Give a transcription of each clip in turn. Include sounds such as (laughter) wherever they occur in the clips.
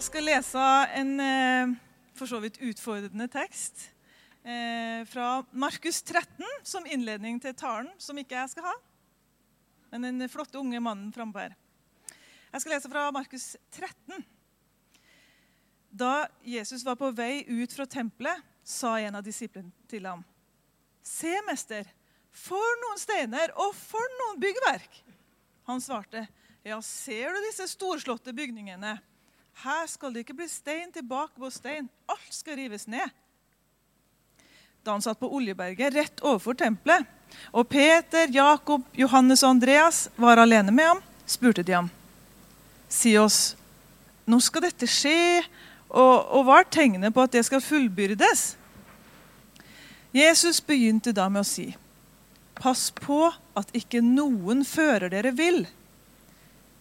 Jeg skal lese en eh, for så vidt utfordrende tekst eh, fra Markus 13 som innledning til talen, som ikke jeg skal ha, men den flotte unge mannen frampå her. Jeg skal lese fra Markus 13. Da Jesus var på vei ut fra tempelet, sa en av disiplene til ham.: Se, mester, for noen steiner og for noen byggverk! Han svarte, ja, ser du disse storslåtte bygningene? Her skal det ikke bli stein tilbake på stein. Alt skal rives ned. Da han satt på Oljeberget rett overfor tempelet, og Peter, Jakob, Johannes og Andreas var alene med ham, spurte de ham. Si oss, nå skal dette skje, og, og hva er tegnet på at det skal fullbyrdes? Jesus begynte da med å si, pass på at ikke noen fører dere vill.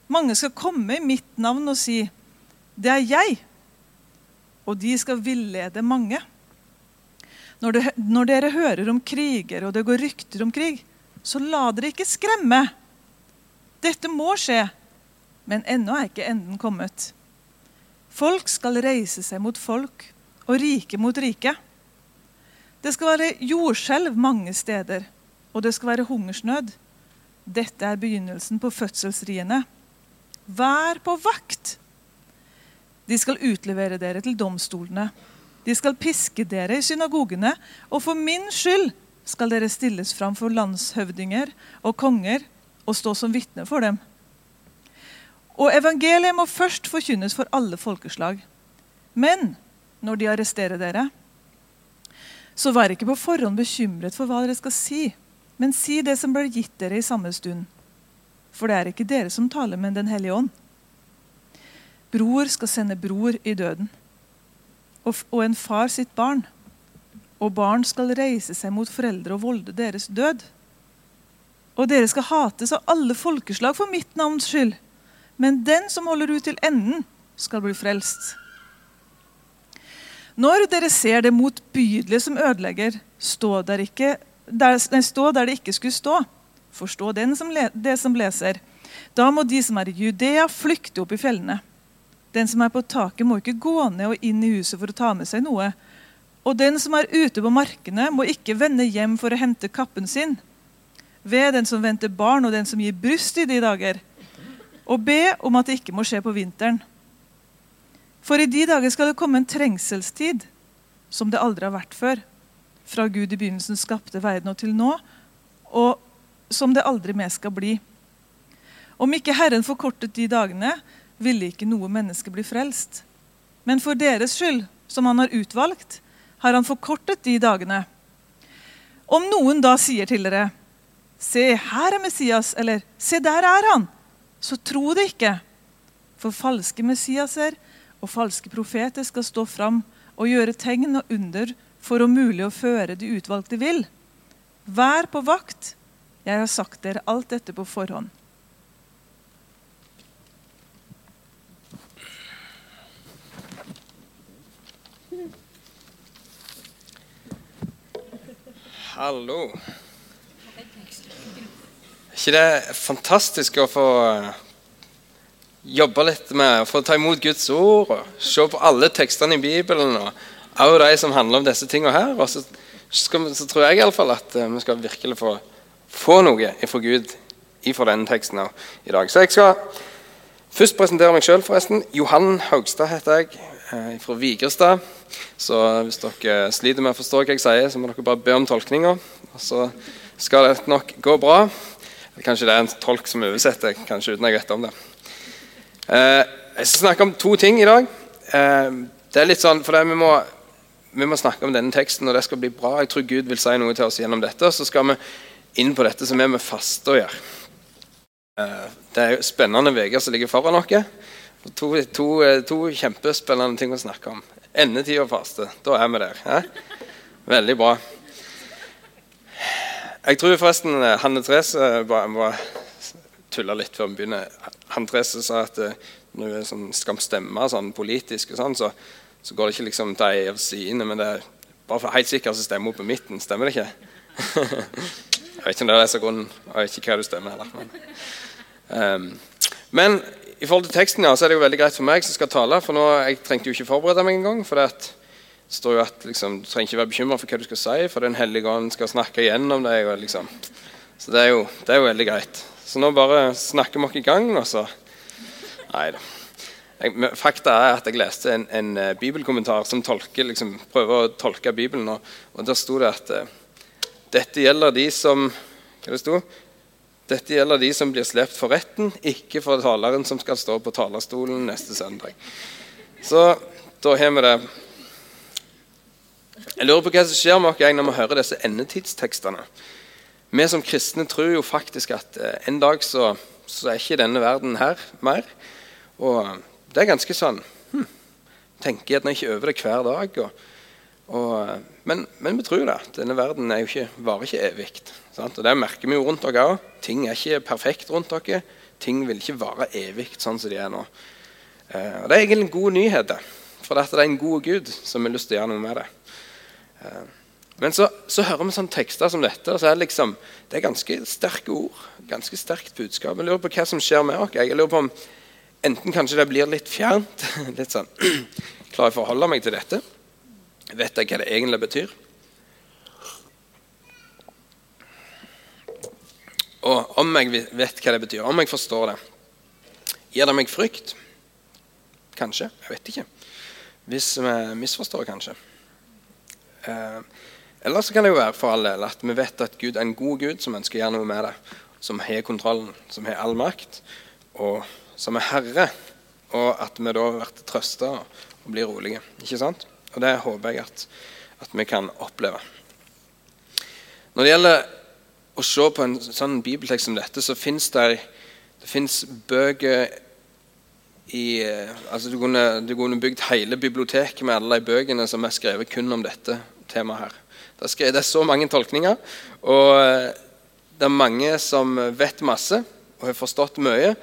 Mange skal komme i mitt navn og si, det er jeg. Og de skal villede mange. Når, det, når, dere hører om kriger og det går rykter om krig, så la dere ikke skremme. Dette må skje, men ennå er ikke enden kommet. Folk skal reise seg mot folk og rike mot rike. Det skal være jordskjelv mange steder, og det skal være hungersnød. Dette er begynnelsen på fødselsriene. Vær på vakt! De skal utlevere dere til domstolene. De skal piske dere i synagogene, og for min skyld skal dere stilles fram for landshøvdinger og konger og stå som vitne for dem. Og evangeliet må først forkynnes for alle folkeslag. Men når de arresterer dere, så vær ikke på forhånd bekymret for hva dere skal si, men si det som blir gitt dere i samme stund. For det er ikke dere som taler, men Den hellige ånd. Bror skal sende bror i døden, og, og en far sitt barn. Og barn skal reise seg mot foreldre og volde deres død. Og dere skal hates av alle folkeslag for mitt navns skyld. Men den som holder ut til enden, skal bli frelst. Når dere ser det motbydelige som ødelegger, stå der, ikke, der, nei, stå der det ikke skulle stå. Forstå som le, det som leser. Da må de som er i Judea, flykte opp i fjellene. Den som er på taket, må ikke gå ned og inn i huset for å ta med seg noe. Og den som er ute på markene, må ikke vende hjem for å hente kappen sin. Ved den som venter barn, og den som gir bryst i de dager. Og be om at det ikke må skje på vinteren. For i de dager skal det komme en trengselstid som det aldri har vært før. Fra Gud i begynnelsen skapte verden og til nå, og som det aldri mer skal bli. Om ikke Herren forkortet de dagene, ville ikke noe menneske bli frelst. Men for deres skyld, som han har utvalgt, har han forkortet de dagene. Om noen da sier til dere, 'Se, her er Messias', eller 'Se, der er han', så tro det ikke. For falske Messiaser og falske profeter skal stå fram og gjøre tegn og under for om mulig å føre de utvalgte vil. Vær på vakt. Jeg har sagt dere alt dette på forhånd. Hallo. Er ikke det fantastisk å få eh, jobbe litt med å få ta imot Guds ord og se på alle tekstene i Bibelen og også de som handler om disse tingene her? Og så, skal, så tror jeg i alle fall at uh, vi skal virkelig få, få noe fra Gud ifra denne teksten i dag. Så jeg skal først presentere meg sjøl, forresten. Johan Haugstad heter jeg, fra Vigrestad. Så hvis dere sliter med å forstå hva jeg sier, så må dere bare be om tolkninga. Så skal det nok gå bra. Kanskje det er en tolk som oversetter, kanskje uten jeg vet om det. Eh, jeg skal snakke om to ting i dag. Eh, det er litt sånn, for vi må, vi må, snakke om denne teksten, og det skal bli bra. Jeg tror Gud vil si noe til oss gjennom dette. Så skal vi inn på dette som er med faste å gjøre. Eh, det er jo spennende uker som ligger foran oss. To, to, to, kjempespennende ting å snakke om. Endetid og faste. Da er vi der. Eh? Veldig bra. Jeg tror forresten Hanne Therese må tulle litt før vi begynner. Hanne Therese sa at når du sånn, skal stemme sånn politisk, sånn, så, så, går det ikke liksom til ei av sidene, men det er bare for helt sikkert så stemmer hun på midten. Stemmer det ikke? (laughs) jeg vet ikke om det er det som er grunnen. Jeg vet ikke hva du stemmer heller. Men, um, men I forhold til teksten ja, så er det jo veldig greit for meg som skal tale. For nå, Jeg trengte jo ikke forberede meg engang. For det står jo at liksom, du trenger ikke være bekymra for hva du skal si, for Den hellige ånd skal snakke igjennom deg. Og, liksom. Så det er, jo, det er, jo, veldig greit. Så nå bare snakker vi oss i gang, og så Nei da. Fakta er at jeg leste en, en uh, bibelkommentar som tolker, liksom, prøver å tolke Bibelen. Og, og der sto det at uh, dette gjelder de som Hva det sto? Dette gjelder de som blir slept for retten, ikke for taleren som skal stå på talerstolen neste søndag. Så da har vi det. Jeg lurer på hva som skjer med oss når vi hører disse endetidstekstene. Vi som kristne tror jo faktisk at eh, en dag så, så er ikke denne verden her mer. Og det er ganske sånn hm, Tenker gjerne ikke over det hver dag. Og, og, men, men, vi tror det. Denne verden er ikke, varer ikke evig. Og Det merker vi jo rundt dere òg. Ting er ikke perfekt rundt dere. Ting vil ikke vare evig sånn som de er nå. Eh, og Det er egentlig en god nyhet, for det er en god Gud som har lyst til å gjøre noe med det. Eh, men så, så, hører vi sånne tekster som dette, og så er det liksom, det er ganske sterke ord. Ganske sterkt budskap. Jeg lurer på hva som skjer med oss. Jeg lurer på om Enten kanskje det blir litt fjernt. (laughs) litt sånn, (clears throat) Klarer jeg å forholde meg til dette? Vet jeg hva det egentlig betyr? Og om jeg vet hva det betyr, om jeg forstår det, gir det meg frykt? Kanskje. Jeg vet ikke. Hvis vi misforstår, kanskje. Eh, eller så kan det jo være for all del at vi vet at Gud er en god Gud som ønsker å gjøre noe med det. Som har kontrollen, som har all makt, og som er herre. Og at vi da blir trøsta og blir rolige. Ikke sant? Og det håper jeg at, at vi kan oppleve. Når det gjelder å se på en sånn bibeltekst som dette, så fins det, det bøker i eh, altså Du kunne, kunne bygd hele biblioteket med alle de bøkene som er skrevet kun om dette temaet. her. Det er, skrevet, det er så mange tolkninger, og eh, det er mange som vet masse og har forstått mye.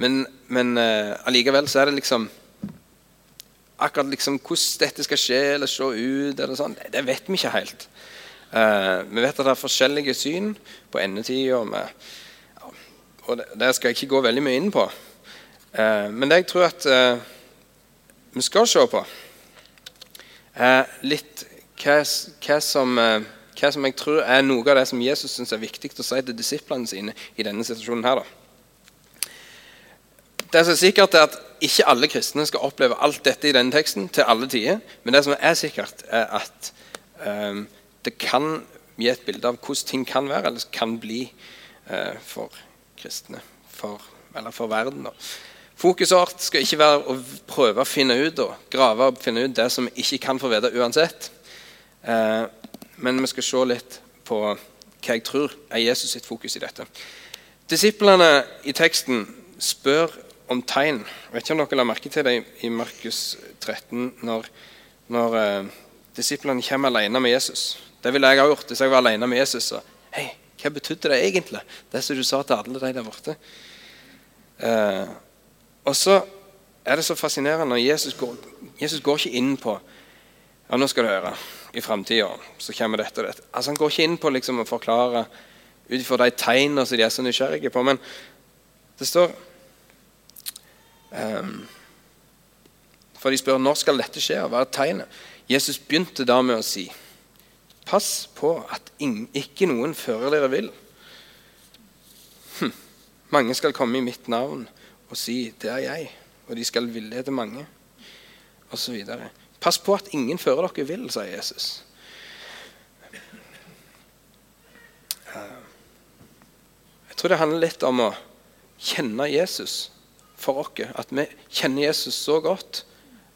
Men, men uh, allikevel så er det liksom Akkurat liksom hvordan dette skal skje eller se ut, eller sånn, det, vet vi ikke helt. Uh, vi vet at det er forskjellige syn på endetida. Ja, og det, det, skal jeg ikke gå veldig mye inn på. Uh, men det jeg tror at uh, vi skal se på, er litt hva, hva, som, hva, som, jeg tror er noe av det som Jesus syns er viktig å si til disiplene sine i denne situasjonen. her. Da. Det som er sikkert, er at ikke alle kristne skal oppleve alt dette i denne teksten til alle tider. Men det som er sikkert, er at um, det kan gi et bilde av hvordan ting kan være, eller kan bli uh, for kristne. For, eller for verden. Da. Fokuset skal ikke være å prøve å finne ut og grave og finne ut det som vi ikke kan få vite uansett. Uh, men vi skal se litt på hva jeg tror er Jesus sitt fokus i dette. Disiplene i teksten spør om tegn. Jeg vet ikke om dere la merke til det i Markus 13, når, når eh, disiplene kommer alene med Jesus. Det ville jeg ha gjort hvis jeg var alene med Jesus. Så, Hei, hva betydde det egentlig, det som du sa til alle de der borte? Eh, og så er det så fascinerende når Jesus går, Jesus går ikke inn på ja, nå skal du høre, i framtida så kommer dette og dette. Altså Han går ikke inn på liksom, å forklare ut ifra de tegnene som de er så nysgjerrige på. Men det står For de spør når skal dette skje, og hva er tegnet? Jesus begynte da med å si Pass på at ikke noen fører dere vil. Hm. Mange skal komme i mitt navn og si 'det er jeg', og de skal villede mange, osv. Pass på at ingen fører dere vil, sier Jesus. Eh, jeg tror det handler litt om å kjenne Jesus for oss. At vi kjenner Jesus så godt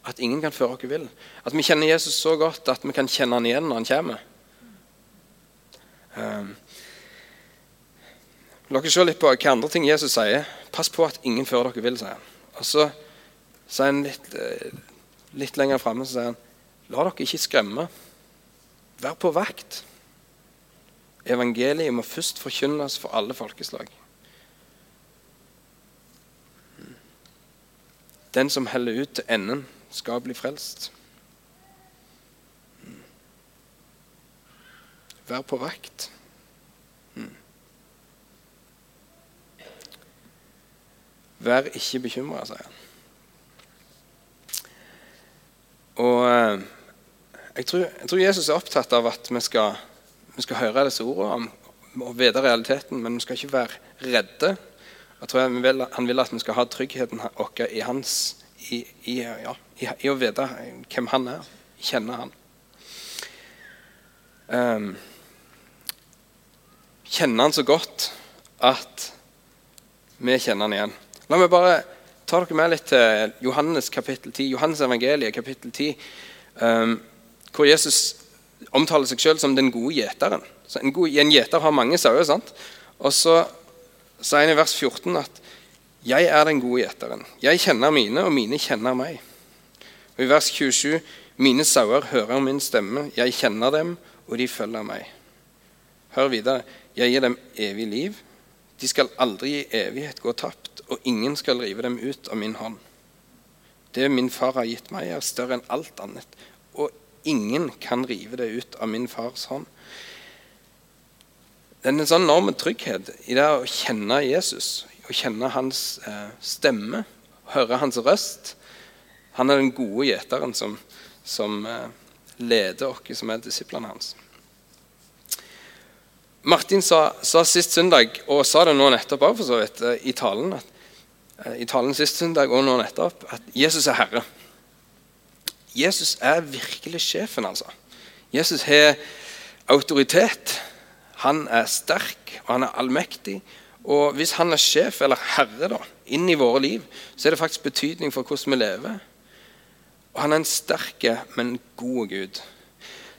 at ingen kan føre oss vill. At vi kjenner Jesus så godt at vi kan kjenne han igjen når han kommer. Um, dere se litt på hva andre ting Jesus sier. Pass på at ingen fører dere vill, sier han. Og så sier han litt, eh, litt lenger framme så sier han, La dere ikke skremme. Vær på vakt. Evangeliet må først forkynnes for alle folkeslag. Den som heller ut til enden, skal bli frelst. Vær på vakt. Vær ikke bekymra, sier han. Og eh, jeg tror, jeg tror, Jesus er opptatt av at vi skal, vi skal høre disse ordene og vite realiteten, men vi skal ikke være redde. Jeg tror han vil, Han vil at vi skal ha tryggheten vår i, hans, i, i, ja, i, å vite hvem han er, kjenne han. Um, kjenne han så godt at vi kjenner han igjen. La meg bare ta dere med litt til Johannes kapittel 10, Johannes evangeliet kapittel 10, um, hvor Jesus omtaler seg selv som den gode gjeteren. En, god, gjeter har mange sauer. Og så sier han i vers 14 at 'Jeg er den gode gjeteren'. 'Jeg kjenner mine, og mine kjenner meg'. Og I vers 27 'Mine sauer hører min stemme. Jeg kjenner dem, og de følger meg'. Hør videre. 'Jeg gir dem evig liv. De skal aldri i evighet gå tapt, og ingen skal rive dem ut av min hånd.' Det min far har gitt meg, er større enn alt annet, og ingen kan rive det ut av min fars hånd. Det er en sånn enorm trygghet i det å kjenne Jesus, å kjenne hans eh, stemme, høre hans røst. Han er den gode gjeteren som, som eh, leder oss som er disiplene hans. Martin sa, sa, sist søndag, og sa det nå nettopp òg, for så vidt, eh, i talen, at, i talen sist søndag og nå nettopp, at Jesus er herre. Jesus er virkelig sjefen, altså. Jesus har autoritet. Han er sterk, og han er allmektig. Og hvis han er sjef, eller herre, da, inn i våre liv, så er det faktisk betydning for hvordan vi lever. Og han er en sterk, men god Gud.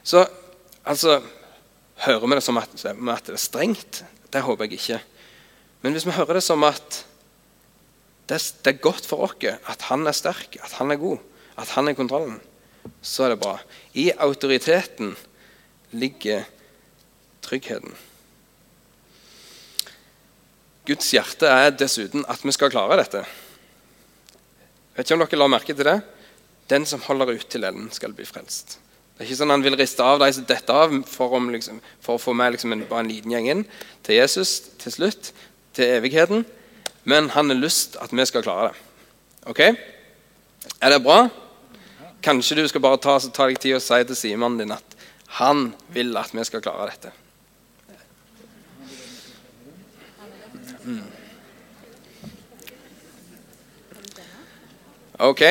Så altså Hører vi det som at, at det er strengt? Det håper jeg ikke. Men hvis vi hører det som at det, det er godt for oss at han er sterk, at han er god, at han er kontrollen, så er det bra. I autoriteten ligger tryggheten. Guds hjerte er dessuten at vi skal klare dette. Vet ikke om dere la merke til det? Den som holder ut til enden, skal bli frelst. Det er ikke sånn Han vil riste av de som detter av, for, om, liksom, for å få med liksom, en, bare en liten gjeng inn til Jesus til slutt, til evigheten. Men han har lyst at vi skal klare det. Ok? Er det bra? Kanskje du skal bare ta, ta deg tid og si til Simon din at han vil at vi skal klare dette. Ok,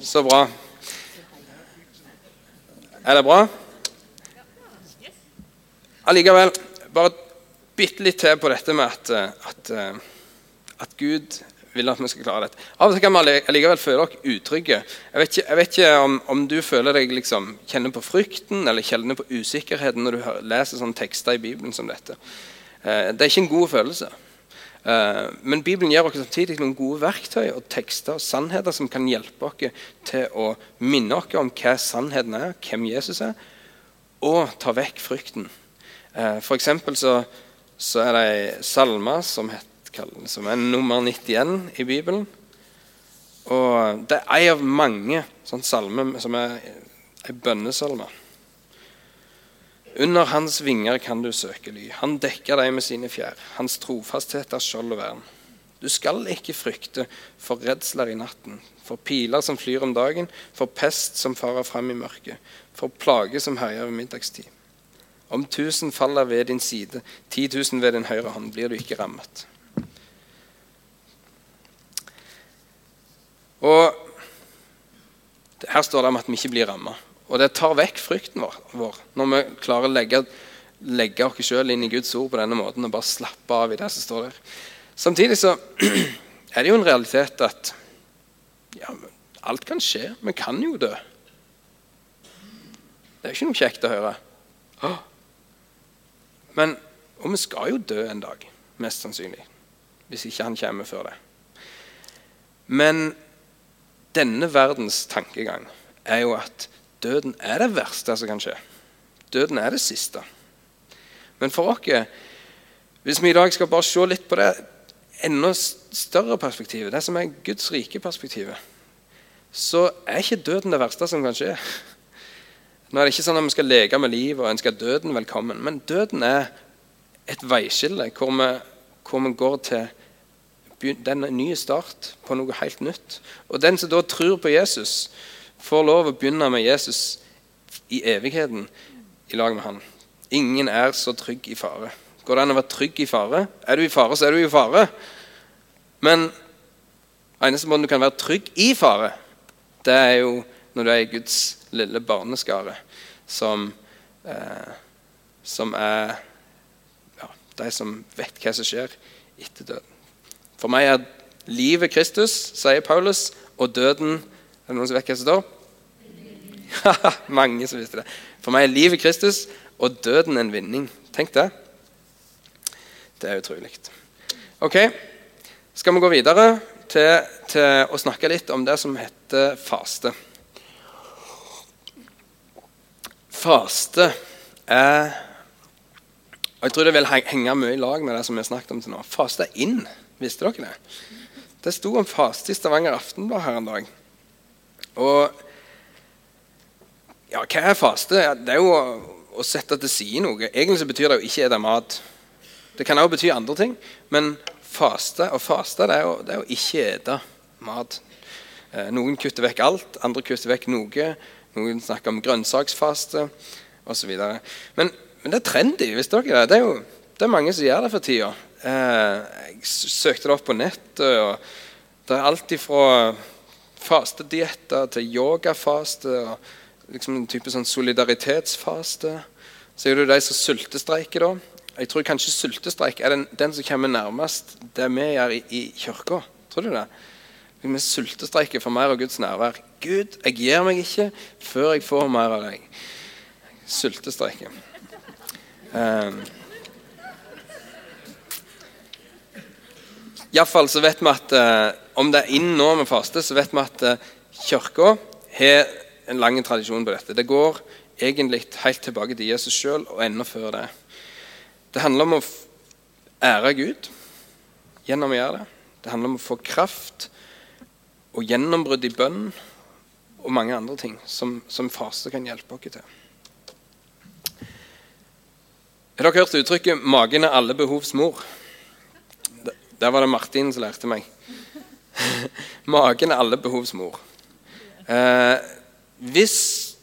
så bra. Er det bra? Allikevel, bare bitte litt til på dette med at, at, at Gud vil at vi skal klare dette. Av og til kan vi allikevel føle oss utrygge. Jeg vet ikke, jeg vet ikke om, om, du føler deg liksom, kjenner på frykten eller kjenner på usikkerheten når du leser sånne tekster i Bibelen som dette. Eh, det er ikke en god følelse. Eh, men Bibelen gir oss samtidig noen gode verktøy og tekster og sannheter som kan hjelpe oss til å minne oss om hva sannheten er, hvem Jesus er, og ta vekk frykten. Eh, for så, så er det ei salme som som er nummer 91 i Bibelen. Og Det er ei av mange sånn salmer som er ei bønnesalme. Under hans vinger kan du søke ly. Han dekker deg med sine fjær. Hans trofasthet er skjold og vern. Du skal ikke frykte for redsler i natten, for piler som flyr om dagen, for pest som farer frem i mørket, for plage som herjer ved middagstid. Om tusen faller ved din side, ti tusen ved din høyre hånd, blir du ikke rammet. Og Her står det om at vi ikke blir ramma. Og det tar vekk frykten vår, når vi klarer å legge, legge oss sjøl inn i Guds ord på denne måten og bare slappe av i det som står der. Samtidig så (clears throat) er det jo en realitet at ja, alt kan skje. Vi kan jo dø. Det er jo ikke noe kjekt å høre. Men Og vi skal jo dø en dag, mest sannsynlig. Hvis ikke han kommer før det. Men denne verdens tankegang er jo at døden er det verste som kan skje. Døden er det siste. Men for oss, hvis vi i dag skal bare se litt på det enda større perspektivet, det som er Guds rike perspektivet, så er ikke døden det verste som kan skje. Nå er det ikke sånn at vi skal leke med livet og ønske døden velkommen, men døden er et veiskille hvor vi, hvor vi går til den nye start på noe helt nytt. Og den som da tror på Jesus, får lov å begynne med Jesus i evigheten i lag med han. Ingen er så trygg i fare. Går det an å være trygg i fare? Er du i fare, så er du i fare. Men eneste måten du kan være trygg i fare, det er jo når du er i Guds lille barneskare, som, eh, som er ja, de som vet hva som skjer etter døden. For meg er livet Kristus, sier Paulus, og døden Er det noen som vet hva som står? (laughs) Mange som visste det. For meg er livet Kristus og døden en vinning. Tenk det. Det er utrolig. Ok, skal vi gå videre til, til å snakke litt om det som heter faste. Faste er og Jeg tror det vil henge mye i lag med det som vi har snakket om til nå. Faste er inn. Visste dere det? Det sto om faste i Stavanger Aftenblad her en dag. Og ja, hva er faste? Det er jo å, å sette til side noe. Egentlig så betyr det jo ikke spise mat. Det kan også bety andre ting, men faste og faste det er jo, det er jo ikke spise mat. Eh, noen kutter vekk alt, andre kutter vekk noe. Noen snakker om grønnsaksfaste osv. Men, men det er trendy. visste dere det? Det er jo det er mange som gjør det for tida. Eh, jeg søkte det opp på nettet. og Det er alt ifra fastedietter til yogafaste og liksom en type sånn solidaritetsfaste. Så er det jo de som sultestreiker, da. Jeg tror kanskje sultestreik er den, den som kommer nærmest det vi gjør i, i kirka. Tror du det? Vi sultestreiker for mer av Guds nærvær. Gud, jeg gir meg ikke før jeg får mer av deg. Sultestreiker. Um, Iallfall så vet vi at uh, om det er inn nå med faste, så vet vi at uh, kirka har en lang tradisjon på dette. Det går egentlig helt tilbake til Jesus sjøl og enda før det. Det handler om å ære Gud gjennom å gjøre det. Det handler om å få kraft og gjennombrudd i bønn og mange andre ting som, som faste kan hjelpe oss til. Har dere hørt uttrykket 'magen er alle behovs mor'? Der var det Martin som lærte meg. (laughs) Magen er alle behovs mor. Eh, hvis,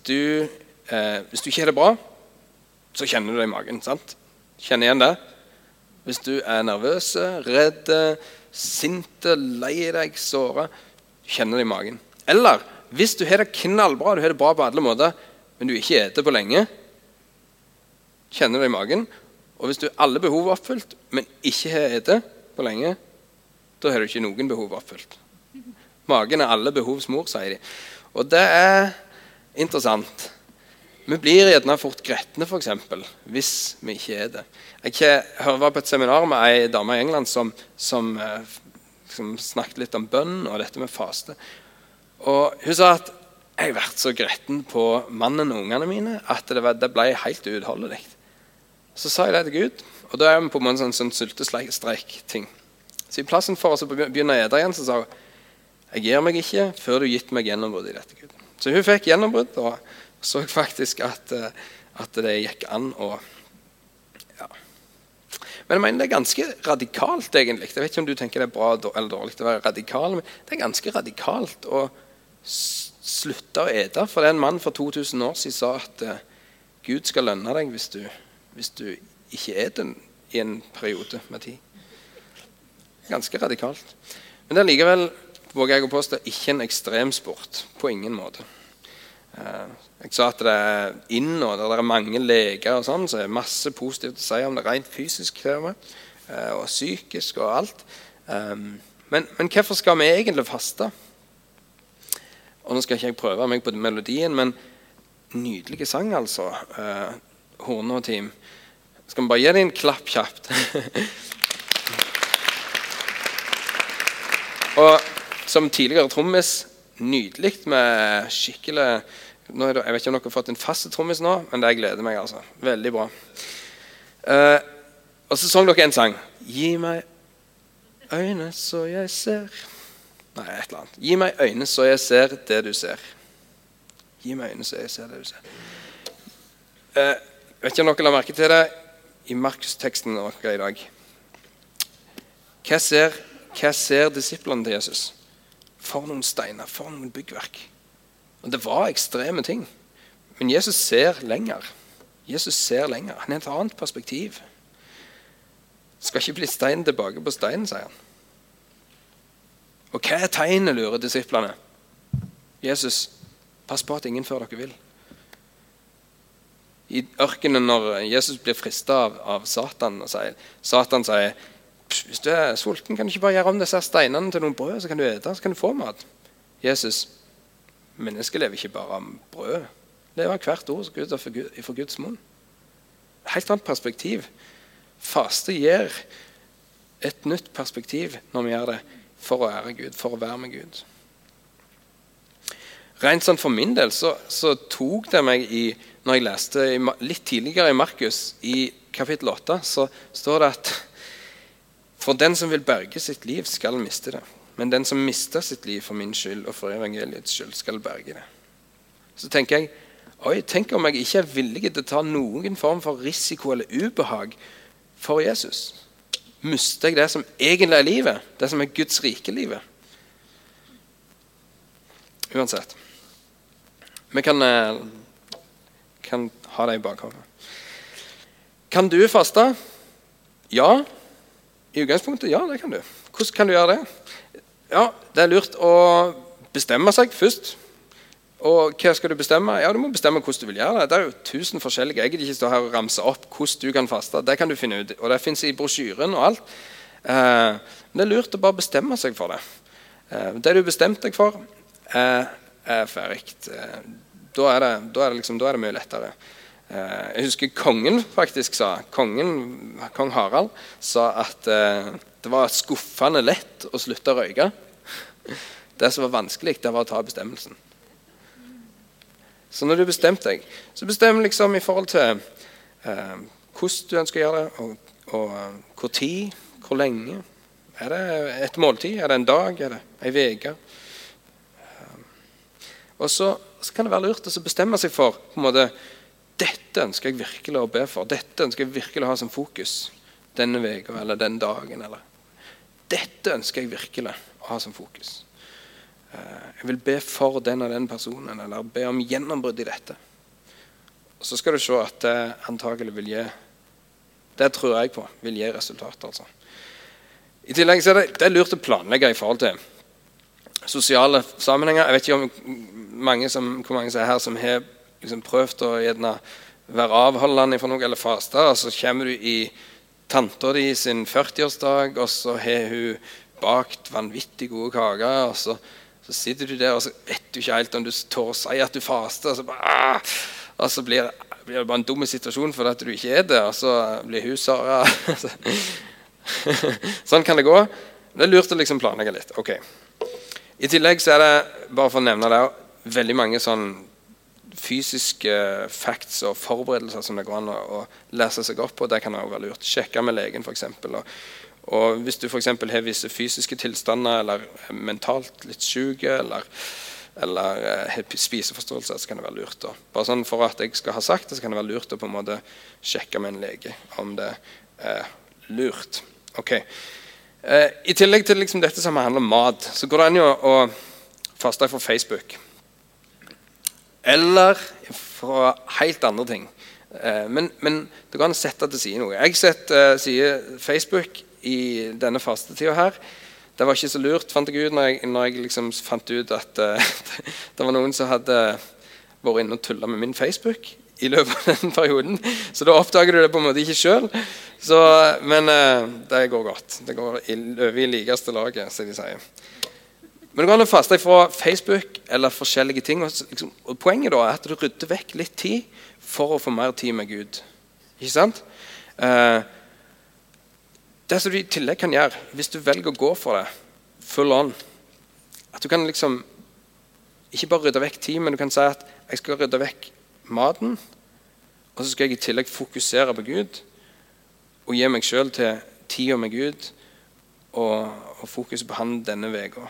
du, eh, hvis du ikke har det bra, så kjenner du det i magen. sant? Kjenner igjen det? Hvis du er nervøs, redd, sint, lei deg, såra, kjenner det i magen. Eller hvis du har det knallbra, du har det bra på alle måter, men du ikke spiser på lenge, kjenner det i magen. Og hvis du har alle behov oppfylt, men ikke har spist på lenge, da har du ikke noen behov oppfylt. Magen er alle behovs mor, sier de. Og det er interessant. Vi blir gjerne fort gretne, f.eks., hvis vi ikke er det. Jeg var på et seminar med ei dame i England som, som, eh, som snakket litt om bønn og dette med faste. Og Hun sa at jeg har vært så gretten på mannen og ungene mine at det, var, det ble helt uutholdelig. Så sa jeg det til Gud, og da er vi på en sånn, sånn sultestreik-ting. Så i plassen for oss å begynne å ete igjen, så sa hun jeg gir meg ikke før du har gitt meg gjennombrudd i dette. Gud. Så hun fikk gjennombrudd og så faktisk at, eh, at det gikk an å ja. Men jeg mener det er ganske radikalt, egentlig. Jeg vet ikke om du tenker det er bra eller dårlig å være radikal, men det er ganske radikalt å slutte å ete. For det er en mann for 2000 år siden sa at eh, Gud skal lønne deg hvis du, hvis du ikke eter i en periode med tid. Ganske radikalt. Men det er likevel våger jeg å påstå, ikke en ekstremsport. På ingen måte. Eh, Jeg sa at det er inn, og det er mange leger og sånn, så er det masse positivt å si om det rent fysisk og eh, og psykisk og alt. Um, Men, men hvorfor skal vi egentlig faste? Og Nå skal ikke jeg prøve meg på melodien, men nydelig sang, altså. Horne og Team. Skal vi bare gi dem en klapp kjapt? (laughs) og som tidligere trommis, nydelig med skikkelig nå er det, Jeg vet ikke om dere har fått en fast trommis nå, men det gleder meg. altså. Veldig bra. Uh, og så sang dere en sang. Gi meg øyne så jeg ser Nei, et eller annet. Gi meg øyne så jeg ser det du ser. Gi meg øyne så jeg ser det du ser. Uh, vet ikke om dere la merke til det i Markus-teksten i dag. Hva ser hva ser disiplene til Jesus? For noen steiner, for noen byggverk. Og Det var ekstreme ting. Men Jesus ser lenger. Jesus ser lenger. Han har et annet perspektiv. Det skal ikke bli stein tilbake på steinen, sier han. Og hva er tegnet, lurer disiplene. Jesus, pass på at ingen før dere vil. I ørkenen, når Jesus blir frista av, av, Satan, og sier, Satan sier hvis du er sulten, kan du ikke bare gjøre om disse steinene til noen brød, så kan du ete, så kan du få mat. Jesus, mennesket lever ikke bare av brød. Lever av hvert ord som ut fra Guds munn. Helt annet perspektiv. Faste gir et nytt perspektiv når vi gjør det for å ære Gud, for å være med Gud. Rent sånn For min del så, så tok det meg i når jeg leste litt tidligere i Markus, i kapittel 8, så står det at for den som vil berge sitt liv, skal miste det. Men den som mister sitt liv for min skyld og for evangeliets skyld, skal berge det. Så tenker jeg oi, tenk om jeg ikke er villig til å ta noen form for risiko eller ubehag for Jesus. Mister jeg det som egentlig er livet, det som er Guds rike livet? Uansett. Vi kan, eh, kan ha det i bakhodet. Kan du faste? Ja. I utgangspunktet, ja, det kan du. Hvordan kan du gjøre det? Ja, Det er lurt å bestemme seg først. Og hva skal du bestemme? Ja, Du må bestemme hvordan du vil gjøre det. Det er jo tusen forskjellige. Jeg gidder ikke stå her og ramse opp hvordan du kan faste. Det kan du finne ut. Og det fins i brosjyren og alt. Eh, men det er lurt å bare bestemme seg for det. Eh, det du bestemte deg for, eh, er ferdig. Da da liksom, da er det mye lettere. Eh, jeg husker kongen faktisk sa kongen, Kong Harald sa at eh, det var skuffende lett å slutte å røyke. Det som var vanskelig, det var å ta bestemmelsen. Så når du bestemte deg, så bestem liksom i forhold til eh, hvordan du ønsker å gjøre det, og, og uh, hvor tid, hvor lenge. Er det et måltid? Er det en dag? Er det ei uke? Og så, så, kan det være lurt å bestemme seg for på en måte, dette ønsker jeg virkelig å be for. Dette ønsker jeg virkelig å ha som fokus denne uka eller den dagen. Eller. Dette ønsker jeg virkelig å ha som fokus. Eh, jeg vil be for den og den personen, eller be om gjennombrudd i dette. Og Så skal du se at det antagelig vil gi Det tror jeg på vil gi resultater. Altså. I tillegg så er det, det er lurt å planlegge i forhold til sosiale sammenhenger. Jeg vet ikke om mange som, hvor mange som er her som har liksom prøvd å gjerne være avholdende for noe eller faste, og så kommer du i tanta di sin 40-årsdag, og så har hun bakt vanvittig gode kaker. og så, så, sitter du der og så vet du ikke helt om du tør å si at du faster. Og så, bare, ah! og så blir, blir, det bare en dum situasjon fordi at du ikke er det, og så blir hun Sara. (laughs) sånn kan det gå. Det er lurt å liksom planlegge litt. ok. I tillegg så er det bare for å nevne det, veldig mange sånn fysiske facts og forberedelser som det går an å, lese seg opp på. Det kan også være lurt. Sjekke med legen, f.eks. Og, og hvis du f.eks. har visse fysiske tilstander eller er mentalt litt syk eller, eller eh, har spiseforståelse, så kan det være lurt. Da. bare sånn For at jeg skal ha sagt det, så kan det være lurt å på en måte sjekke med en lege om det er lurt. Ok. Eh, I tillegg til liksom dette som handler om mat, så går det an å faste for Facebook. Eller fra helt andre ting. Eh, men, men, det går an å sette til side noe. Jeg setter uh, side Facebook i denne fastetida her. Det var ikke så lurt, fant jeg ut når jeg, når jeg liksom fant ut at uh, (laughs) det var noen som hadde vært inne og tulla med min Facebook i løpet av den perioden. Så da oppdager du det på en måte ikke sjøl. Men uh, det går godt. Det går over i likeste laget, som de sier. Men det går an å faste fra Facebook eller forskjellige ting. Liksom, og Poenget da er at du rydder vekk litt tid for å få mer tid med Gud. Ikke sant? Eh, det som du i tillegg kan gjøre, hvis du velger å gå for det full on At du kan liksom ikke bare rydde vekk tid, men du kan si at jeg skal rydde vekk maten. Og så skal jeg i tillegg fokusere på Gud og gi meg sjøl til tida med Gud og, og fokus på Han denne uka.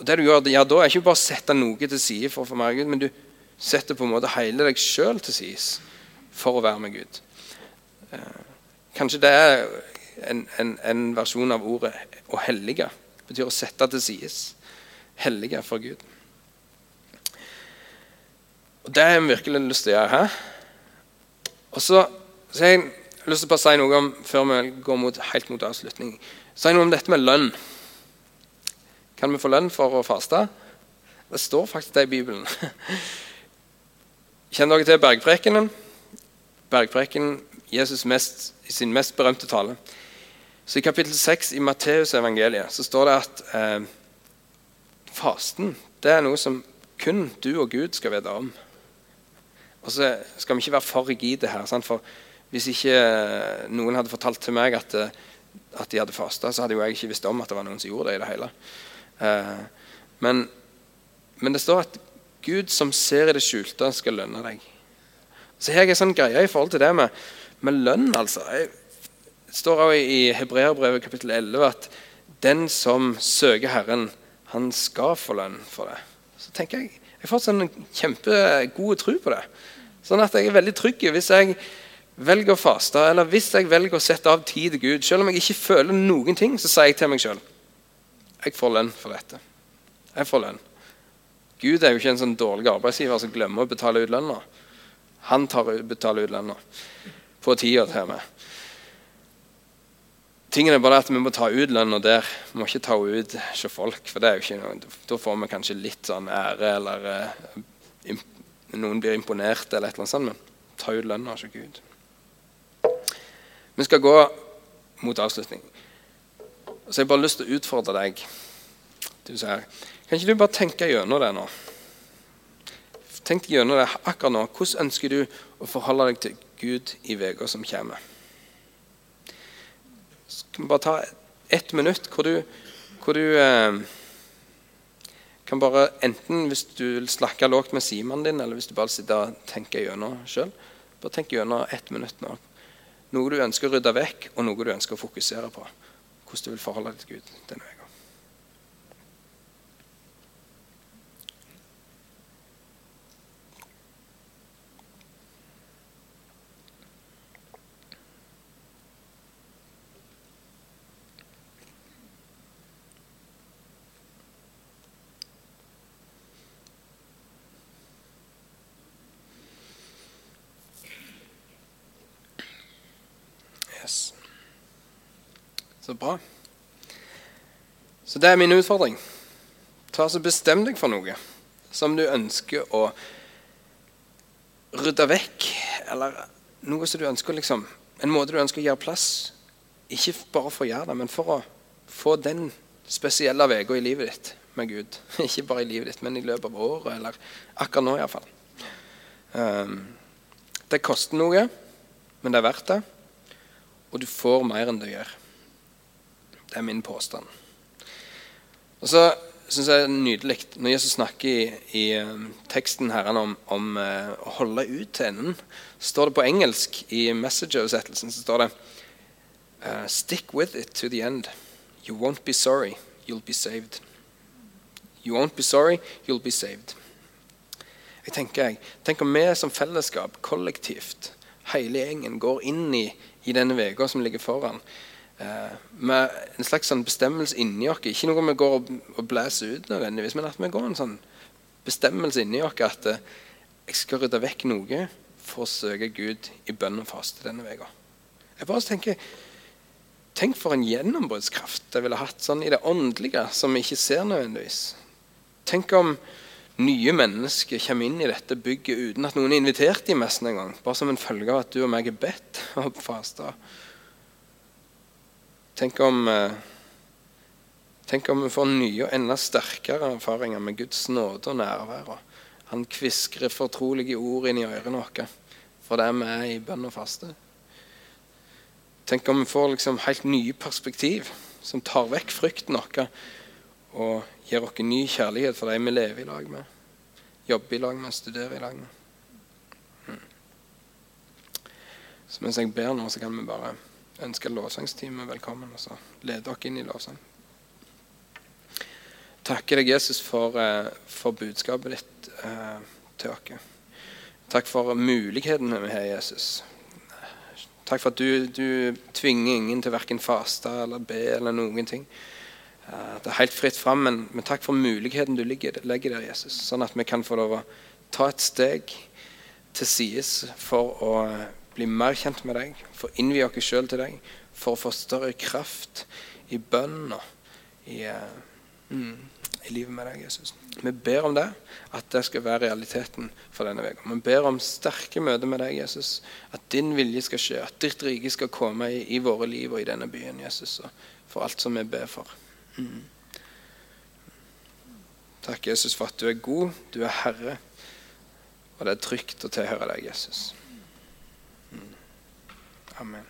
Og det du gjør, ja, Da er ikke bare å sette noe til side for å få mer Gud, men du setter på en måte hele deg sjøl til side for å være med Gud. Eh, kanskje det er en, en, en versjon av ordet 'å hellige'. Det betyr å sette til side. Hellige for Gud. Og Det har vi virkelig lyst til å gjøre her. Og så, så har jeg lyst til å si noe om, før vi går mot, helt mot avslutning, si noe om dette med lønn. Kan vi få lønn for å faste? Det står faktisk det i Bibelen. (laughs) Kjenner dere til bergprekenen? Bergprekenen Jesus mest, i sin mest berømte tale. Så I kapittel 6 i Matteusevangeliet står det at eh, fasten det er noe som kun du og Gud skal vite om. Og så skal vi ikke være for rigide her. Sant? For hvis ikke eh, noen hadde fortalt til meg at, eh, at de hadde fasta, så hadde jo jeg ikke visst om at det var noen som gjorde det i det hele. Eh, men, men, det står at Gud som ser i det skjulte, skal lønne deg. Så har jeg en sånn greie i forhold til det med, med lønn. altså. Det står også i Hebreerbrevet kapittel 11 at den som søker Herren, han skal få lønn for det. Så tenker jeg, Jeg får sånn kjempegod tro på det. Sånn at jeg er veldig trygg hvis jeg velger å faste, eller hvis jeg velger å sette av tid til Gud. Selv om jeg ikke føler noen ting, så sier jeg til meg sjøl jeg får lønn for dette. Jeg får lønn. Gud er jo ikke en sånn dårlig arbeidsgiver som glemmer å betale ut lønna. Han tar betaler ut lønna på tida til meg. Tingen er bare at vi må ta ut lønna der. Vi må ikke ta ut hos folk. for det er jo ikke noe, Da får vi kanskje litt sånn ære, eller eh, noen blir imponert, eller et eller annet sånt. Men ta ut lønna hos Gud. Vi skal gå mot avslutning. Så jeg har bare lyst til å utfordre deg. Du sier, kan ikke du bare tenke gjennom det nå? Tenk gjennom det akkurat nå. Hvordan ønsker du å forholde deg til Gud i uka som kommer? Så kan vi bare ta ett minutt hvor du, hvor du eh, kan bare enten hvis du vil snakke lågt med Simon din, eller hvis du bare sitter og tenker gjennom sjøl, bare tenk gjennom ett minutt nå. Noe du ønsker å rydde vekk, og noe du ønsker å fokusere på hvordan du vil forholde deg til Gud denne uka. Så bra. Så det er min utfordring. Ta så Bestem deg for noe som du ønsker å rydde vekk. Eller noe som du ønsker liksom, en måte du ønsker å gjøre plass Ikke bare for å gjøre det, men for å få den spesielle uka i livet ditt med Gud. (laughs) Ikke bare i livet ditt, men i løpet av året, eller akkurat nå iallfall. Um, ehm, det koster noe, men det er verdt det. Og du får mer enn du gjør. Det er min påstand. Og så synes jeg det er nydelig når Jesus snakker i, i um, teksten her om, om uh, å holde ut til enden. står det på engelsk i Message-oversettelsen så står det uh, Stick with it to the end. You won't be sorry. You'll be saved. You won't be sorry. You'll be saved. Jeg tenker, jeg, Tenk om vi som fellesskap, kollektivt, hele gjengen, går inn i, i denne uka som ligger foran eh, med en slags sånn bestemmelse inni oss. Ikke noe vi går og, og blæser ut nødvendigvis, men at vi går en sånn bestemmelse inni oss at eh, jeg skal rydde vekk noe for å søke Gud i bønn og faste denne uka. Jeg bare tenker Tenk for en gjennombruddskraft jeg ville hatt sånn i det åndelige, som vi ikke ser nødvendigvis. Tenk om nye mennesker kommer inn i dette bygget uten at noen er invitert dem nesten engang. Bare som en følge av at du og meg er bedt og fasta. Tenk om, eh, tenk om vi får nye og enda sterkere erfaringer med Guds nåde og nærvær. Han kviskrer fortrolige ord inn i ørene våre det vi er i bønn og faste. Tenk om vi får liksom helt nye perspektiv som tar vekk frykten vår og gir oss ny kjærlighet for de vi lever i lag med, jobber i lag med, studerer i lag med. Hmm. Så mens jeg ber nå, så kan vi bare ønsker lovsangsteamet velkommen og så lede dere inn i lovsang. Takker deg, Jesus, for, uh, for budskapet ditt eh, til oss. Takk for mulighetene vi har, Jesus. Takk for at du, du tvinger ingen til verken faste eller be eller noen ting. Eh, Det er helt fritt fram, men, men takk for muligheten du legger, legger der, Jesus. Sånn at vi kan få lov å ta et steg til sides for å eh, bli mer kjent med deg, for å innvie oss sjøl til deg, for å få større kraft i bønn og i, eh, mm, i livet med deg, Jesus. Vi ber om det, at det skal være realiteten for denne uka. Vi ber om sterke møter med deg, Jesus. At din vilje skal skje, at ditt rike skal komme i, i våre liv og i denne byen, Jesus. For alt som vi ber for. Mm. Takk, Jesus, for at du er god, du er Herre. Og det er trygt å tilhøre deg, Jesus. Amen.